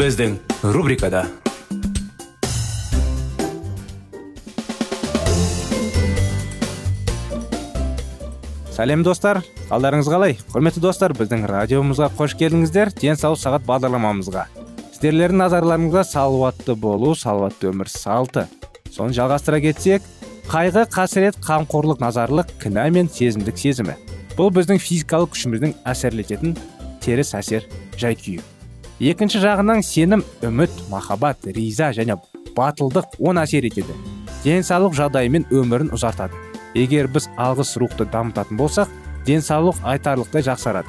Біздің рубрикада сәлем достар. Қалдарыңыз қалай? Құрметті достар біздің радиомызға қош келдіңіздер. Денсаулық сағат бағдарламамызға. Сіздерлердің назарларыңызға салауатты болу салауатты өмір салты. Соны жалғастыра кетсек қайғы қасірет қамқорлық назарлық кінә мен сезімдік сезімі. Бұл біздің физикалық күшіміздің әсерлететін теріс әсер жай күйі екінші жағынан сенім үміт махаббат риза және батылдық он әсер етеді. Денсаулық жағдайымен өмірін ұзартады. Егер біз алғыс рухты дамытатын болсақ денсаулық айтарлықтай жақсарады.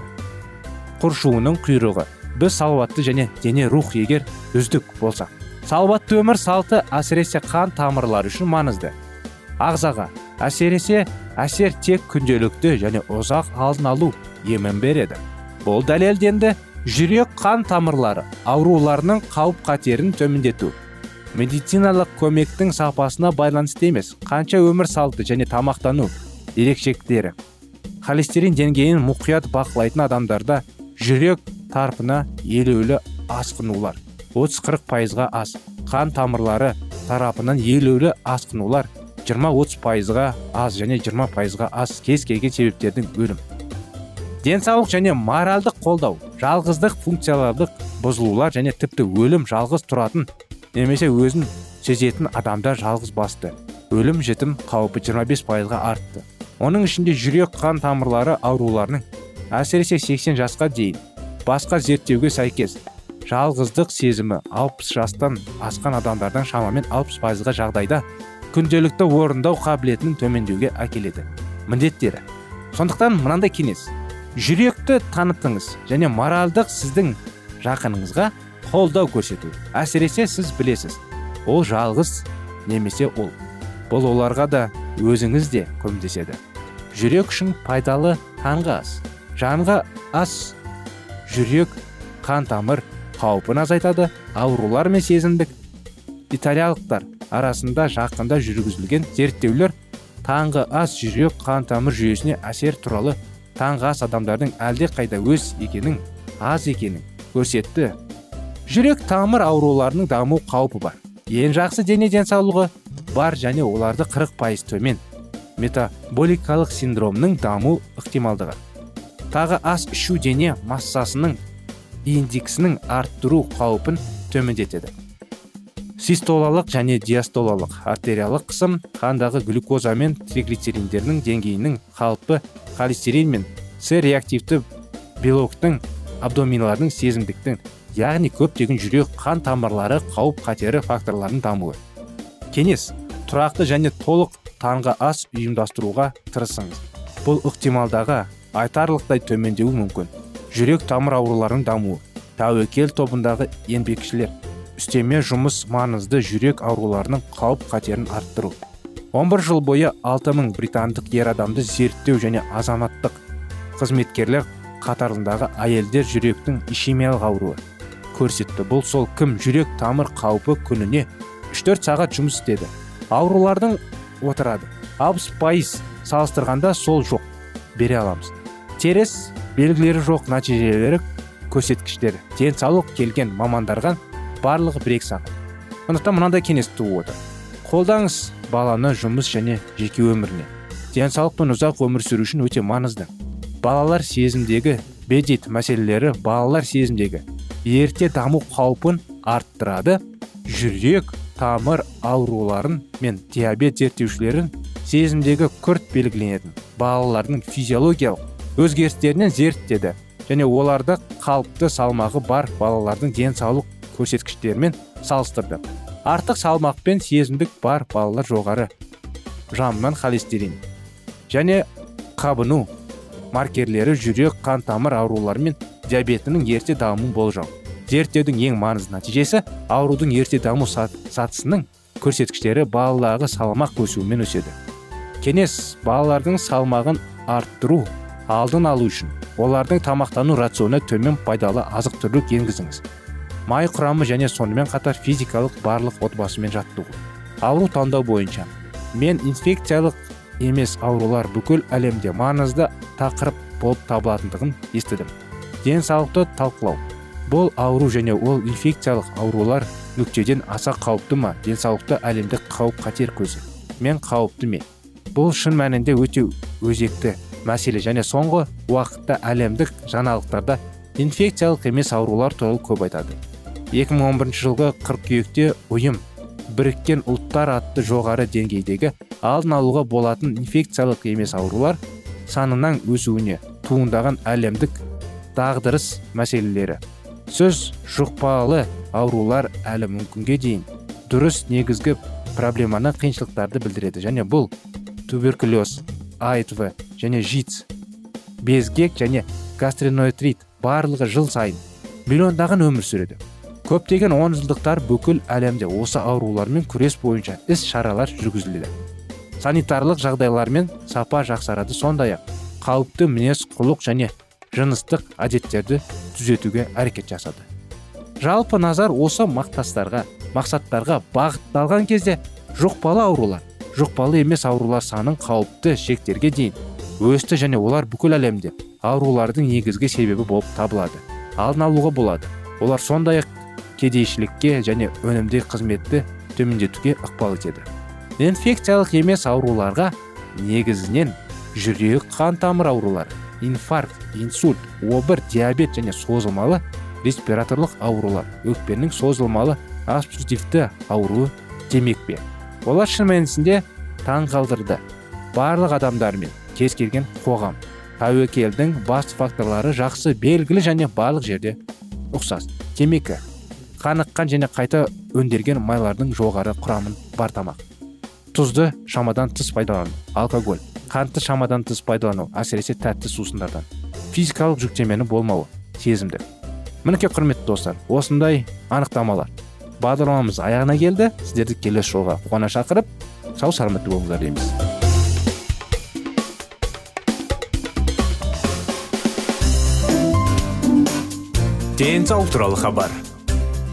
Құршуының құйрығы. Біз салауатты және дене рух егер үздік болсақ салауатты өмір салты әсіресе қан тамырлары үшін маңызды. Ағзаға әсіресе әсер тек күнделікті және ұзақ алдын алу емін береді. Бұл дәлелденді жүрек қан тамырлары ауруларының қауіп қатерін төмендету. Медициналық көмектің сапасына байланысты емес қанша өмір салты және тамақтану ерекшеліктері. Холестерин деңгейін мұқият бақылайтын адамдарда жүрек тарпына елеулі асқынулар 30-40 пайызға аз қан тамырлары тарапынан елеулі асқынулар 20-30 пайызға аз және 20 пайызға аз кез келген себептердің өлім денсаулық және моральдық қолдау жалғыздық функциялардық бұзылулар және тіпті өлім жалғыз тұратын немесе өзін сезетін адамда жалғыз басты. Өлім жітім қаупі 25 пайызға артты. Оның ішінде жүрек қан тамырлары ауруларының әсіресе 80 жасқа дейін басқа зерттеуге сәйкес жалғыздық сезімі 60 жастан асқан адамдардан шамамен 60 пайызға жағдайда күнделікті орындау қабілетінің төмендеуге әкеледі. Міндеттері. Сондықтан мынандай кеңес. Жүректі танытыңыз және моральдық сіздің жақыныңызға қолдау көрсету. Әсіресе сіз білесіз ол жалғыз немесе ол. Бұл оларға да өзіңіз де көмектеседі. Жүрек үшін пайдалы таңғы ас. Жанға ас жүрек қан тамыр қаупін азайтады. Аурулар мен сезімдік италиялықтар арасында жақында жүргізілген зерттеулер таңғы ас жүрек қан тамыр жүйесіне әсер туралы таңғы ас адамдардың әлде қайда өз екенін аз екенін көрсетті. Жүрек тамыр ауруларының даму қаупі бар. Ең жақсы дене денсаулығы бар және оларды 40 пайыз төмен. Метаболикалық синдромның даму ықтималдығы. Тағы ас ішу дене массасының индексінің арттыру қаупін төмендетеді. Систолалық және диастолалық артериялық қысым қандағы глюкоза мен триглицериндердің деңгейінің қалыпы холестерин мен с реактивті белоктың абдоминалардың сезімдіктің яғни көптеген жүрек қан тамырлары қауіп қатері факторларының дамуы. Кеңес тұрақты және толық таңғы ас ұйымдастыруға тырысыңыз. Бұл ықтималдағы айтарлықтай төмендеуі мүмкін. Жүрек тамыр ауруларының дамуы тәуекел тобындағы еңбекшілер үстеме жұмыс маңызды жүрек ауруларының қауіп қатерін арттыру 11 жыл бойы 6000 британдық ер адамды зерттеу және азаматтық қызметкерлер қатарындағы әйелдер жүректің ишемиялық ауруы көрсетті. Бұл сол кім? Жүрек тамыр қаупі күніне 3-4 сағат жұмыс істеді. Аурулардың отырады. 60 пайыз салыстырғанда сол жоқ. Бере аламыз. Теріс белгілері жоқ нәтижелері көрсеткіштер денсаулық келген мамандарға барлығы бір екі сағат. Сондықтан мынандай кеңес туып отыр. Қолдаңыз баланы жұмыс және жеке өміріне. Денсаулық пен ұзақ өмір сүру үшін өте маңызды. Балалар сезімдегі бедит мәселелері балалар сезімдегі ерте даму қаупін арттырады. Жүрек тамыр ауруларын мен диабет зерттеушілерін сезімдегі күрт белгіленетін балалардың физиологиялық өзгерістерінен зерттеді және оларды қалыпты салмағы бар балалардың денсаулық көрсеткіштерімен салыстырды. Артық салмақ пен сезімдік бар балалар жоғары. Жанынан холестерин және қабыну маркерлері жүрек қан тамыр аурулары мен диабетінің ерте дамуын болжау. Зерттеудің ең маңызды нәтижесі аурудың ерте даму сатысының көрсеткіштері балалағы салмақ өсуімен өседі. Кеңес балалардың салмағын арттыру алдын алу үшін олардың тамақтану рационына төмен пайдалы азық түлік енгізіңіз. Май құрамы және сонымен қатар физикалық барлық отбасымен жаттығу. Ауру таңдау бойынша мен инфекциялық емес аурулар бүкіл әлемде маңызды тақырып болып табылатындығын естідім. Денсаулықты талқылау. Бұл ауру және ол инфекциялық аурулар нүктеден аса қауіпті ма? Денсаулықты әлемдік қауіп қатер көзі. Мен қауіпті ме? Бұл шын мәнінде өте өзекті мәселе және соңғы уақытта әлемдік жаңалықтарда инфекциялық емес аурулар туралы көп айтады. 2011 жылғы қыркүйекте ұйым біріккен ұлттар атты жоғары деңгейдегі алдын алуға болатын инфекциялық емес аурулар санының өсуіне туындаған әлемдік дағдырыс мәселелері. Сөз жұқпалы аурулар әлі мүмкінге дейін. Дұрыс негізгі проблеманы қиыншылықтарды білдіреді және бұл туберкулез айтв және жиц безгек және гастриноитрит барлығы жыл сайын миллиондаған өмір сүреді. Көптеген онжылдықтар бүкіл әлемде осы аурулармен күрес бойынша іс шаралар жүргізілді. Санитарлық жағдайлар мен сапа жақсарады сондай ақ қауіпті мінез құлық және жыныстық әдеттерді түзетуге әрекет жасады. Жалпы назар осы мақтастарға мақсаттарға бағытталған кезде жұқпалы аурулар жұқпалы емес аурулар санын қауіпті шектерге дейін өсті және олар бүкіл әлемде аурулардың негізгі себебі болып табылады. Алдын алуға болады. Олар сондай ақ кедейшілікке және өнімді қызметті төмендетуге ықпал етеді. Инфекциялық емес ауруларға негізінен жүрек қан тамыр аурулары инфаркт инсульт обыр диабет және созылмалы респираторлық аурулар өкпенің созылмалы обструктивті ауруы демек пе? Олар шын мәнісінде таң қалдырды. Барлық адамдар мен кез келген қоғам тәуекелдің басты факторлары жақсы белгілі және барлық жерде ұқсас. Темекі қаныққан және қайта өнделген майлардың жоғары құрамын бар тамақ тұзды шамадан тыс пайдалану алкоголь қантты шамадан тыс пайдалану әсіресе тәтті сусындардан. Физикалық жүктемені болмауы сезімді. Мінекей құрметті достар осындай анықтамалар бағдарламамыз аяғына келді. Сіздерді келесі жолға қуана шақырып сау саламатты болыңыздар дейміз. Денсаулық туралы хабар.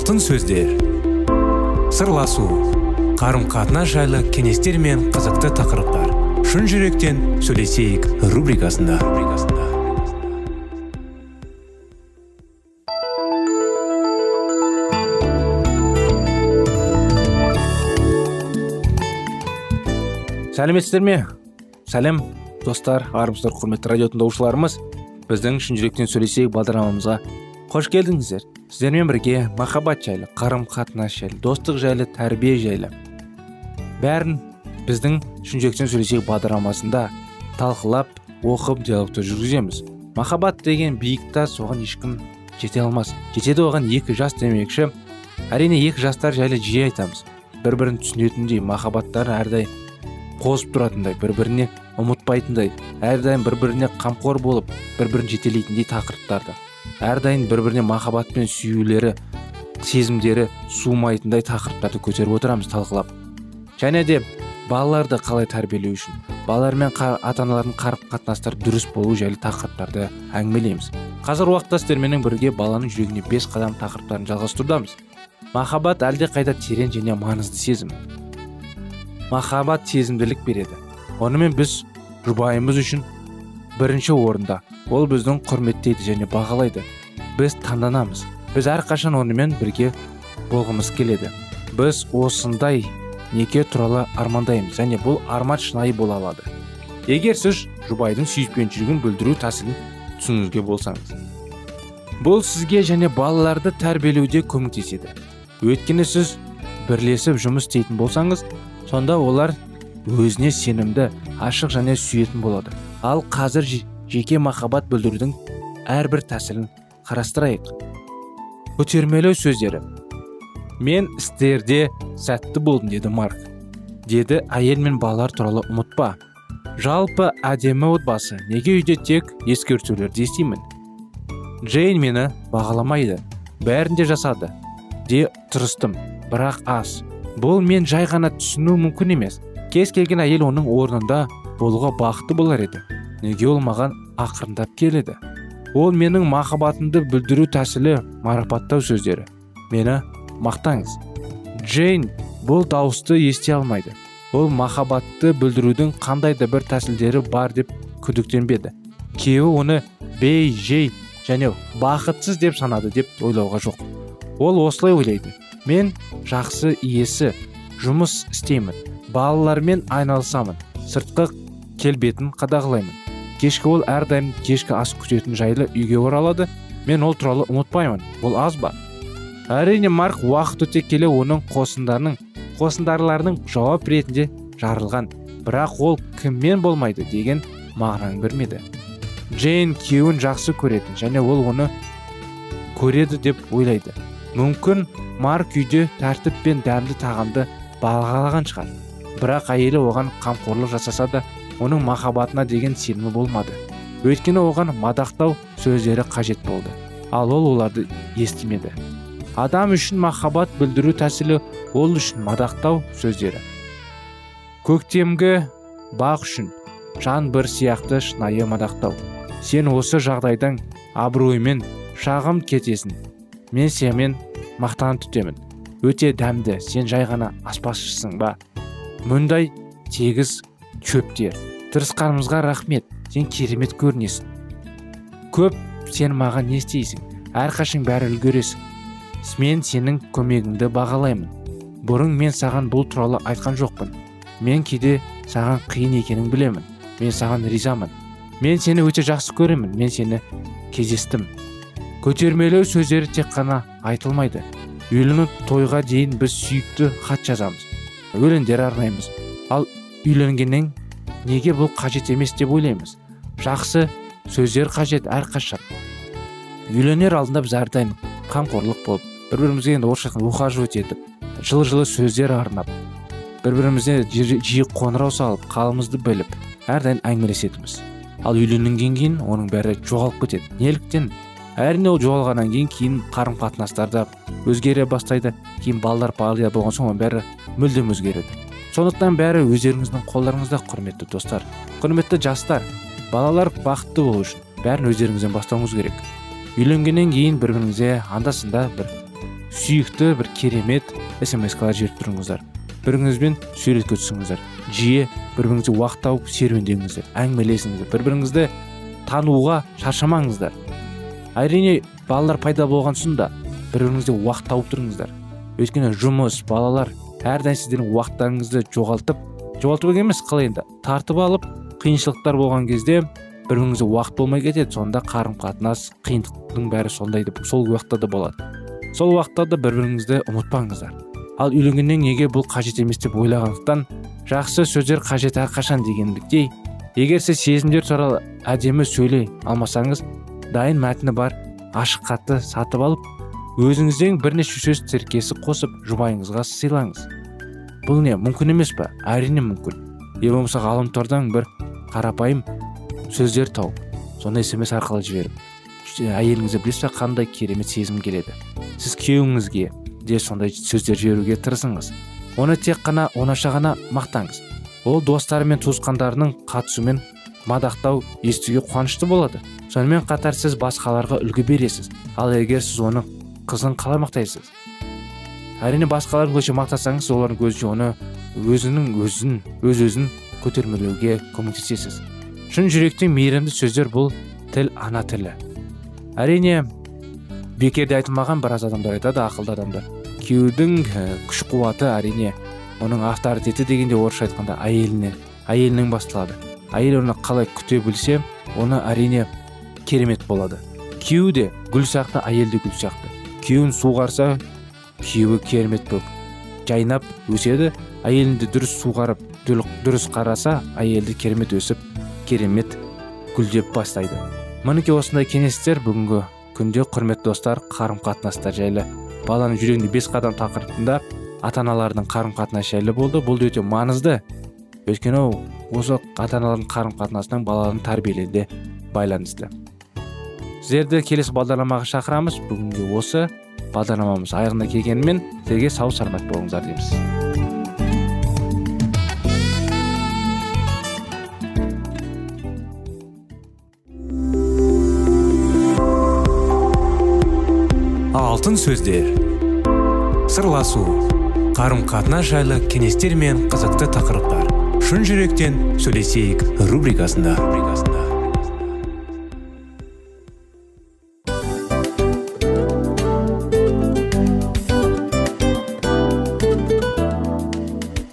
Алтын сөздер. Сырласу қарым қатынас жайлы кеңестер мен қызықты тақырыптар. Шын жүректен сөйлесейік рубрикасында. Сәлеметсіздер ме? Сәлем достар армысыздар құрметті радио тыңдаушыларымыз біздің шын жүректен сөйлесейік бағдарламамызға қош келдіңіздер сіздермен бірге махаббат жайлы қарым қатынас жайлы достық жайлы тәрбие жайлы бәрін біздің шын жүректен сөйлесейік бағдарламасында талқылап оқып диалогты жүргіземіз махаббат деген биік тас оған ешкім жете алмас жетеді оған екі жас демекші әрине екі жастар жайлы жиі айтамыз бір бірін түсінетіндей махаббаттары әрдайым қосып тұратындай бір біріне ұмытпайтындай әрдайым бір біріне қамқор болып бір бірін жетелейтіндей тақырыптарды әрдайым бір біріне махаббатпен сүюлері сезімдері суымайтындай тақырыптарды көтеріп отырамыз талқылап. Және де балаларды қалай тәрбиелеу үшін балалармен ата аналардың қарым қатынастары дұрыс болу жайлы тақырыптарды әңгімелейміз. Қазір уақытта сіздерменен бірге баланың жүрегіне бес қадам тақырыптарын жалғастырудамыз. Махаббат әлде қайда терең және маңызды сезім. Махаббат сезімділік береді. Онымен біз жұбайымыз үшін бірінші орында. Ол біздің құрметтейді және бағалайды. Біз таңданамыз. Біз әрқашан онымен бірге болғымыз келеді. Біз осындай неке туралы армандаймыз және бұл арман шынайы бола алады. Егер сіз жұбайдың сүйіспеншілігін білдіру тәсілін түсінуге болсаңыз бұл сізге және балаларды тәрбиелеуде көмектеседі. Өйткені сіз бірлесіп жұмыс істейтін болсаңыз сонда олар өзіне сенімді ашық және сүйетін болады. Ал қазір жеке махаббат білдірудің әрбір тәсілін қарастырайық. Көтермелеу сөздері. Мен істерде сәтті болдым деді марк. Деді әйел мен балалар туралы ұмытпа. Жалпы әдемі отбасы неге үйде тек ескертулерді естимін? Джейн мені бағаламайды бәрін де жасады де тырыстым бірақ аз. Бұл мен жай ғана түсіну мүмкін емес. Кез келген әйел оның орнында болуға бақытты болар еді. Неге ол маған ақырындап келеді? Ол менің махаббатымды білдіру тәсілі марапаттау сөздері. Мені мақтаңыз. Джейн бұл дауысты ести алмайды. Ол махаббатты білдірудің қандай да бір тәсілдері бар деп күдіктенбеді. Күйеуі оны бей жей және бақытсыз деп санады деп ойлауға жоқ. Ол осылай ойлайды. Мен жақсы иесі жұмыс істеймін балалармен айналысамын сыртқы келбетін қадағалаймын. Кешкі ол әрдайым кешкі ас күтетін жайлы үйге оралады. Мен ол туралы ұмытпаймын. Бұл аз ба? Әрине марк уақыт өте келе оның қосындарының қосындарларының жауап ретінде жарылған. Бірақ ол кіммен болмайды деген мағынаны бермеді джейн күйеуін жақсы көретін және ол оны көреді деп ойлайды. Мүмкін марк үйде тәртіп пен дәмді тағамды бағалаған шығар. Бірақ әйелі оған қамқорлық жасаса да оның махаббатына деген сенімі болмады. Өйткені оған мадақтау сөздері қажет болды. Ал ол оларды естімеді. Адам үшін махаббат білдіру тәсілі ол үшін мадақтау сөздері. Көктемгі бақ үшін жан бір сияқты шынайы мадақтау. Сен осы жағдайдан абыроймен шағым кетесің. Мен сенімен мақтан тұтемін. Өте дәмді сен жай ғана аспазшысың ба? Мұндай тегіс шөптер тырысқанымызға рахмет. Сен керемет көрінесің. Көп сен маған не істейсің? Әрқашан бәрі үлгересің. Мен сенің көмегіңді бағалаймын. Бұрын мен саған бұл туралы айтқан жоқпын. Мен кейде саған қиын екенін білемін. Мен саған ризамын. Мен сені өте жақсы көремін. Мен сені кездестім. Көтермелеу сөздері тек қана айтылмайды. Үйлену тойға дейін біз сүйікті хат жазамыз. Өлеңдер арнаймыз. Ал үйленгеннен неге бұл қажет емес деп ойлаймыз? Жақсы сөздер қажет әрқашан. Үйленер алдында біз әрдайым қамқорлық болып бір бірімізге енді орысша айтқанда ухаживать етіп жылы жылы сөздер арнап бір бірімізге жиі қоңырау салып қалымызды біліп әрдайым әңгімелесетінбіз. Ал үйленгеннен кейін оның бәрі жоғалып кетеді. Неліктен? Әрине ол жоғалғаннан кейін кейін қарым қатынастар да өзгере бастайды. Кейін балалар пайда болған соң оның бәрі мүлдем өзгереді. Сондықтан бәрі өздеріңіздің қолдарыңызда құрметті достар. Құрметті жастар балалар бақытты болу үшін бәрін өздеріңізден бастауыңыз керек. Үйленгеннен кейін бір біріңізге анда бір сүйікті бір керемет смскалар жіберіп тұрыңыздар. Бір біріңізбен суретке түсіңіздер жиі бір біріңізге уақыт тауып серуендеңіздер әңгімелесіңіздер бір біріңізді тануға шаршамаңыздар. Әрине балалар пайда болған соң да бір біріңізге уақыт тауып тұрыңыздар. Өйткені жұмыс балалар әрдайым сіздердің уақыттарыңызды жоғалтып жоғалтып емес қалай енді? Тартып алып қиыншылықтар болған кезде бір біріңізге уақыт болмай кетеді. Сонда қарым қатынас қиындықтың бәрі сондай деп сол уақытта да болады. Сол уақытта да бір біріңізді ұмытпаңыздар. Ал үйленгеннен неге бұл қажет емес деп ойлағандықтан жақсы сөздер қажет әрқашан дегендіктей егер сіз сезімдер туралы әдемі сөйлей алмасаңыз дайын мәтіні бар ашық хатты сатып алып өзіңізден бірнеше сөз тіркесі қосып жұбайыңызға сыйлаңыз. Бұл не мүмкін емес па әрине мүмкін. Е болмаса ғаламтордан бір қарапайым сөздер тауып сондай смс арқылы жіберіп әйеліңізге білесіз ба қандай керемет сезім келеді? Сіз күйеуіңізге де сондай сөздер жіберуге тырысыңыз. Оны тек қана оңаша ғана мақтаңыз. Ол достары мен туысқандарының қатысуымен мадақтау естуге қуанышты болады. Сонымен қатар сіз басқаларға үлгі бересіз. Ал егер сіз оның қызын қалай мақтайсыз? Әрине басқалардың көзінше мақтасаңыз олардың көзінше оны өзінің өзін өз өзін көтермелеуге көмектесесіз. Шын жүректен мейірімді сөздер бұл тіл ана тілі. Әрине бекерде айтылмаған біраз адамдар айтады ақылды адамдар. Күйеудің күш қуаты әрине оның авторитеті дегенде орысша айтқанда әйеліне әйелінен басталады. Әйел оны қалай күте білсе оны әрине керемет болады. Күйеу де гүл сияқты әйел де гүл сияқты. Күйеуін суғарса күйеуі керемет болып жайнап өседі әйелінді дұрыс суғарып дұрыс қараса әйелді керемет өсіп керемет гүлдеп бастайды. Мінекей осындай кеңестер бүгінгі күнде құрметті достар қарым қатынастар жайлы. Баланың жүрегінде бес қадам тақырыбында ата аналардың қарым қатынасы жайлы болды. Бұл өте маңызды. Өйткені осы ата аналардың қарым қатынасынан баланың тәрбиелеуіне байланысты. Сіздерді келесі бағдарламаға шақырамыз. Бүгінге осы бағдарламамыз аяғына келгенімен сіздерге сау саламат болыңыздар дейміз. Алтын сөздер. Сырласу. Қарым қатынас жайлы кеңестер мен қызықты тақырыптар. Шын жүректен сөйлесейік рубрикасында.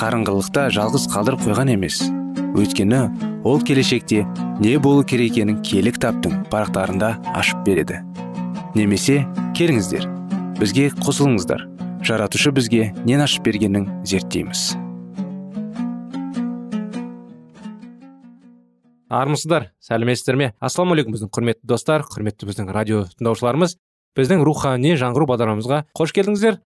қарыңғылықта жалғыз қалдырып қойған емес. Өйткені ол келешекте не болу керек екенін кітаптың парақтарында ашып береді. Немесе келіңіздер бізге қосылыңыздар. Жаратушы бізге нен ашып бергенін зерттейміз. Армысыздар сәлеметсіздер ме? Ассалаумағалейкум біздің құрметті достар құрметті біздің радио тыңдаушыларымыз. Біздің рухани жаңғыру бағдарламамызға қош келдіңіздер.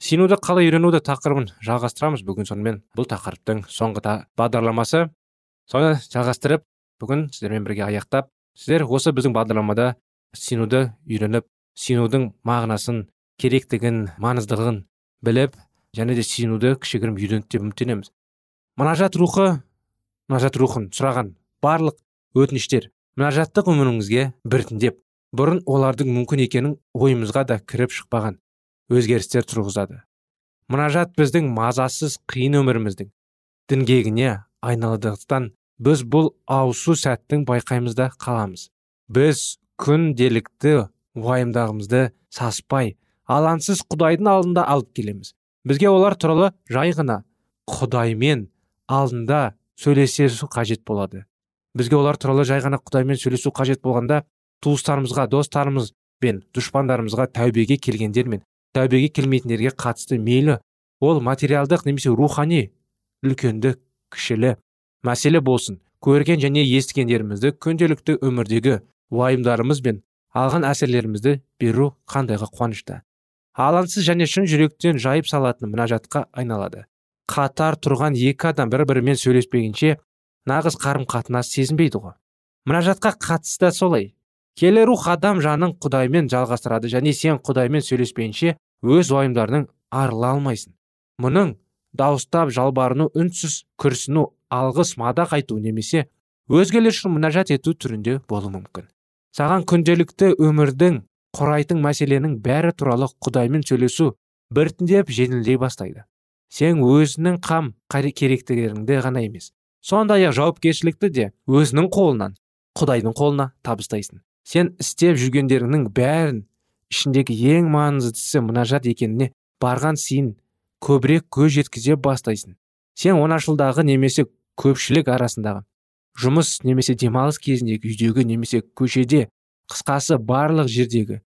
Сенуді қалай үйренуді тақырыбын жалғастырамыз бүгін сонымен. Бұл тақырыптың соңғы бағдарламасы. Соны жалғастырып бүгін сіздермен бірге аяқтап сіздер осы біздің бағдарламада сенуді үйреніп сүйінудің мағынасын керектігін маңыздылығын біліп және де сүйінуді кішігірім үйренді деп үміттенеміз. Мұнажат рухы мұнажат рухын сұраған барлық өтініштер мұнажаттық өміріңізге біртіндеп. Бұрын олардың мүмкін екенін ойымызға да кіріп шықпаған. Өзгерістер тұрғызады. Мұнажат біздің мазасыз қиын өміріміздің діңгегіне айналдықтан біз бұл ауысу сәттің байқаймыз да қаламыз. Біз күнделікті уайымдағымызды саспай алаңсыз құдайдың алдында алып келеміз. Бізге олар туралы жай ғына құдаймен алдында сөйлесу қажет болады. Бізге олар туралы жай ғана құдаймен сөйлесу қажет болғанда туыстарымызға достарымыз бен дұшпандарымызға тәубеге келгендер мен тәубеге келмейтіндерге қатысты мейлі. Ол материалдық немесе рухани үлкенді кішілі мәселе болсын. Көрген және естігендерімізді күнделікті өмірдегі уайымдарымыз бен алған әсерлерімізді беру қандайға қуанышты. Алаңсыз және шын жүректен жайып салатын мұнажатқа айналады. Қатар тұрған екі адам бір бірімен сөйлеспегенше нағыз қарым қатынас сезінбейді ғой. Мұнажатқа қатысты солай. Келі рух адам жанын құдаймен жалғастырады және сен құдаймен сөйлеспейінше өз уайымдарының арыла алмайсың. Мұның дауыстап жалбарыну үнсіз күрсіну алғыс мадақ айту немесе өзгелер үшін мұнажат ету түрінде болуы мүмкін. Саған күнделікті өмірдің құрайтын мәселенің бәрі туралы құдаймен сөйлесу біртіндеп жеңілдей бастайды. Сен өзінің қам керектігіңді ғана емес сондай ақ жауапкершілікті де өзінің қолынан құдайдың қолына табыстайсың. Сен істеп жүргендеріңнің бәрін ішіндегі ең маңыздысы мұнажат екеніне барған сейін көбірек көз жеткізе бастайсың. Сен оңашылдағы немесе көпшілік арасындағы жұмыс немесе демалыс кезіндегі үйдегі немесе көшеде қысқасы барлық жердегі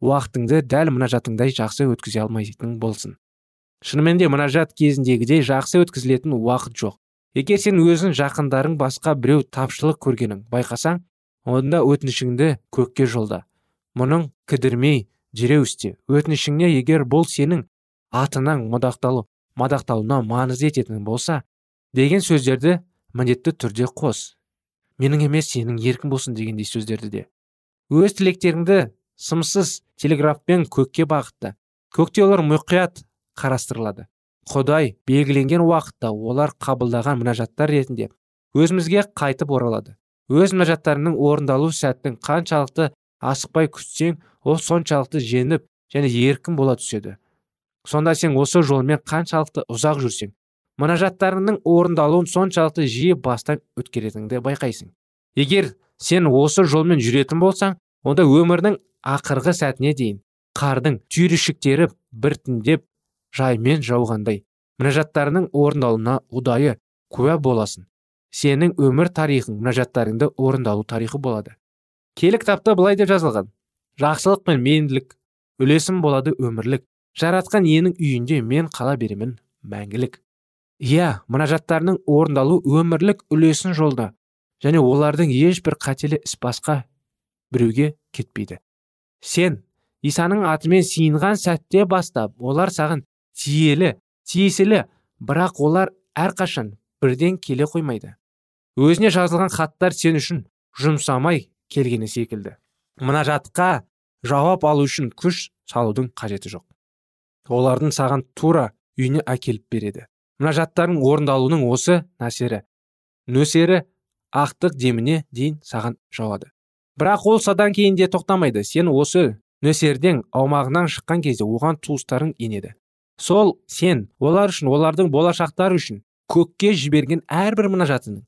уақытыңды дәл мұнажатыңдай жақсы өткізе алмайтын болсын. Шынымен де мұнажат кезіндегідей жақсы өткізілетін уақыт жоқ. Егер сен өзің жақындарың басқа біреу тапшылық көргенің байқасаң онда өтінішіңді көкке жолда. Мұның кідірмей дереу істе өтінішіңе егер бұл сенің атынан мадақталу мадақталуына маңызды ететін болса деген сөздерді міндетті түрде қос. Менің емес сенің еркің болсын дегендей сөздерді де. Өз тілектеріңді сымсыз телеграфпен көкке бағытта көкте олар мұқият қарастырылады. Құдай белгіленген уақытта олар қабылдаған мұнажаттар ретінде өзімізге қайтып оралады. Өз мұнажаттарының орындалу сәттің қаншалықты асықпай күтсең ол соншалықты женіп және еркін бола түседі. Сонда сен осы жолмен қаншалықты ұзақ жүрсең мұнажаттарыңның орындалуын соншалықты жиі бастан өткеретініңді байқайсың. Егер сен осы жолмен жүретін болсаң онда өмірдің ақырғы сәтіне дейін қардың түйіршіктері біртіндеп жаймен жауғандай мінәжаттарының орындалуына ұдайы куә боласың. Сенің өмір тарихың мінәжаттарыңды орындалу тарихы болады. Келі кітапта былай деп жазылған. Жақсылық пен мейірімділік үлесім болады өмірлік жаратқан иенің үйінде мен қала беремін мәңгілік иә мұнажаттарының орындалу өмірлік үлесін жолда және олардың ешбір қателі іс басқа біреуге кетпейді. Сен исаның атымен сиынған сәтте бастап олар саған тиелі тиесілі бірақ олар әрқашан бірден келе қоймайды. Өзіне жазылған хаттар сен үшін жұмсамай келгені секілді. Мына жатқа жауап алу үшін күш салудың қажеті жоқ. Олардың саған тура үйіне әкеліп береді. Мына жаттардың орындалуының осы нәрсері нөсері ақтық деміне дейін саған жауады. Бірақ ол садан кейін де тоқтамайды. Сен осы нөсерден аумағынан шыққан кезде оған туыстарың енеді. Сол сен олар үшін олардың болашақтары үшін көкке жіберген әрбір мұнажатының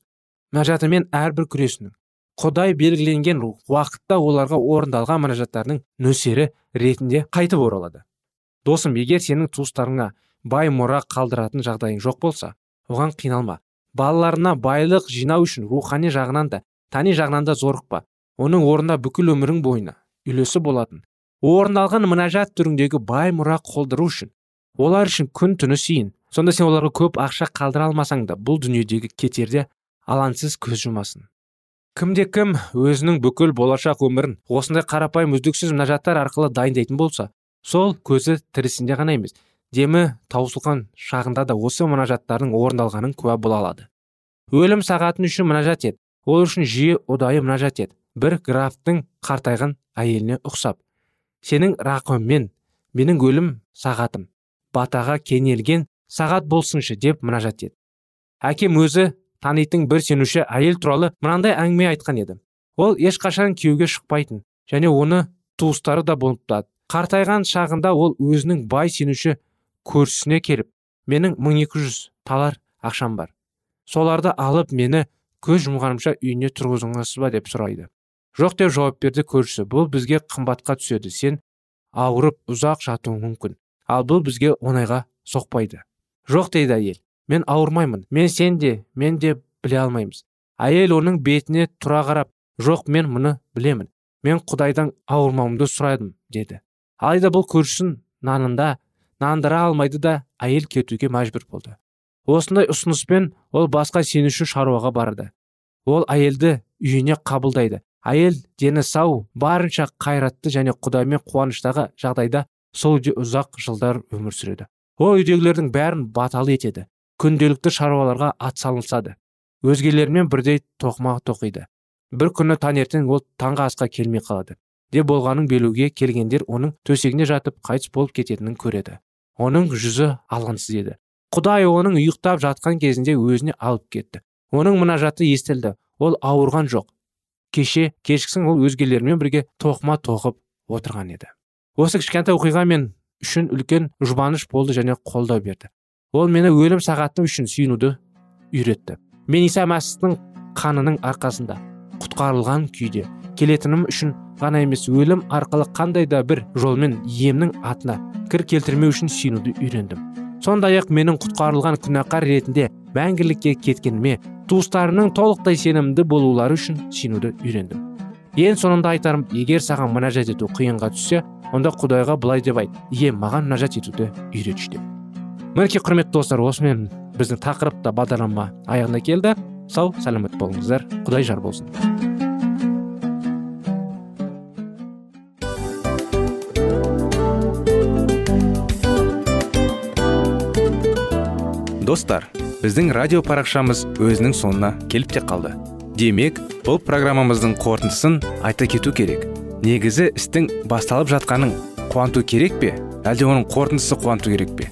мұнажаты мен әрбір күресінің құдай белгіленген уақытта оларға орындалған мұнажаттарының нөсері ретінде қайтып оралады. Досым егер сенің туыстарыңа бай мұра қалдыратын жағдайың жоқ болса оған қиналма. Балаларына байлық жинау үшін рухани жағынан да тани жағынан да зорықпа оның орнында бүкіл өмірің бойына үлесі болатын. Орындалған мұнажат түріндегі бай мұра қолдыру үшін олар үшін күн түні сиын сонда сен оларға көп ақша қалдыра алмасаң да бұл дүниедегі кетерде алаңсыз көз жұмасын. Кімде кім өзінің бүкіл болашақ өмірін осындай қарапайым үздіксіз мұнажаттар арқылы дайындайтын болса сол көзі тірісінде ғана емес демі таусылған шағында да осы мұнажаттардың орындалғанын куә бола алады. Өлім сағатын үшін мұнажат ет ол үшін жиі ұдайы мұнажат ет бір графтың қартайған әйеліне ұқсап. Сенің рақыммен менің өлім сағатым батаға кенелген сағат болсыншы деп мұнажат еді әкем өзі танитын бір сенуші әйел туралы мынандай әңгіме айтқан еді. Ол ешқашан күйеуге шықпайтын және оны туыстары да болыптады қартайған шағында ол өзінің бай сенуші көршісіне келіп менің 1200 талар ақшам бар. Соларды алып мені көз жұмғанымша үйіне тұрғызыңыз ба? деп сұрайды. Жоқ деп жауап берді көршісі. Бұл бізге қымбатқа түседі. Сен ауырып ұзақ жатуың мүмкін. Ал бұл бізге оңайға соқпайды жоқ дейді әйел. Мен ауырмаймын мен сен де мен де біле алмаймыз. Әйел оның бетіне тұра қарап жоқ мен мұны білемін мен құдайдан ауырмауымды сұрадым деді. Алайда бұл көршісін нанында нандыра алмайды да әйел кетуге мәжбүр болды. Осындай ұсыныспен ол басқа сенуші шаруаға барды. Ол әйелді үйіне қабылдайды. Әйел дені сау барынша қайратты және құдаймен қуаныштағы жағдайда сол үйде ұзақ жылдар өмір сүреді. Ол үйдегілердің бәрін баталы етеді. Күнделікті шаруаларға атсалысады өзгелермен бірдей тоқыма тоқиды. Бір күні таңертең ол таңғы асқа келмей қалады. Де болғанын белуге келгендер оның төсегіне жатып қайтыс болып кететінін көреді. Оның жүзі алғансыз еді. Құдай оның ұйықтап жатқан кезінде өзіне алып кетті. Оның мұнажаты естілді. Ол ауырған жоқ. Кеше кешкісін ол өзгелермен бірге тоқыма тоқып отырған еді. Осы кішкентай оқиға мен үшін үлкен жұбаныш болды және қолдау берді. Ол мені өлім сағаты үшін сүйінуді үйретті. Мен иса мәсіхтің қанының арқасында құтқарылған күйде келетінім үшін ғана емес өлім арқылы қандай да бір жолмен иемнің атына кір келтірмеу үшін сүйінуді үйрендім. Сондай ақ менің құтқарылған күнәқар ретінде мәңгілікке кеткеніме туыстарының толықтай сенімді болулары үшін сенуді үйрендім. Ең соңында айтарым егер саған мінәжат ету қиынға түссе онда құдайға былай деп айт ие маған мінәжат етуді үйретші деп. Мінекей құрметті достар осымен біздің тақырыпта бағдарлама аяғына келді. Сау сәлемет болыңыздар. Құдай жар болсын. Достар біздің радио парақшамыз өзінің соңына келіп те қалды. Демек бұл программамыздың қорытындысын айта кету керек. Негізі істің басталып жатқаның қуанту керек пе? Әлде оның қорытындысы қуанту керек пе?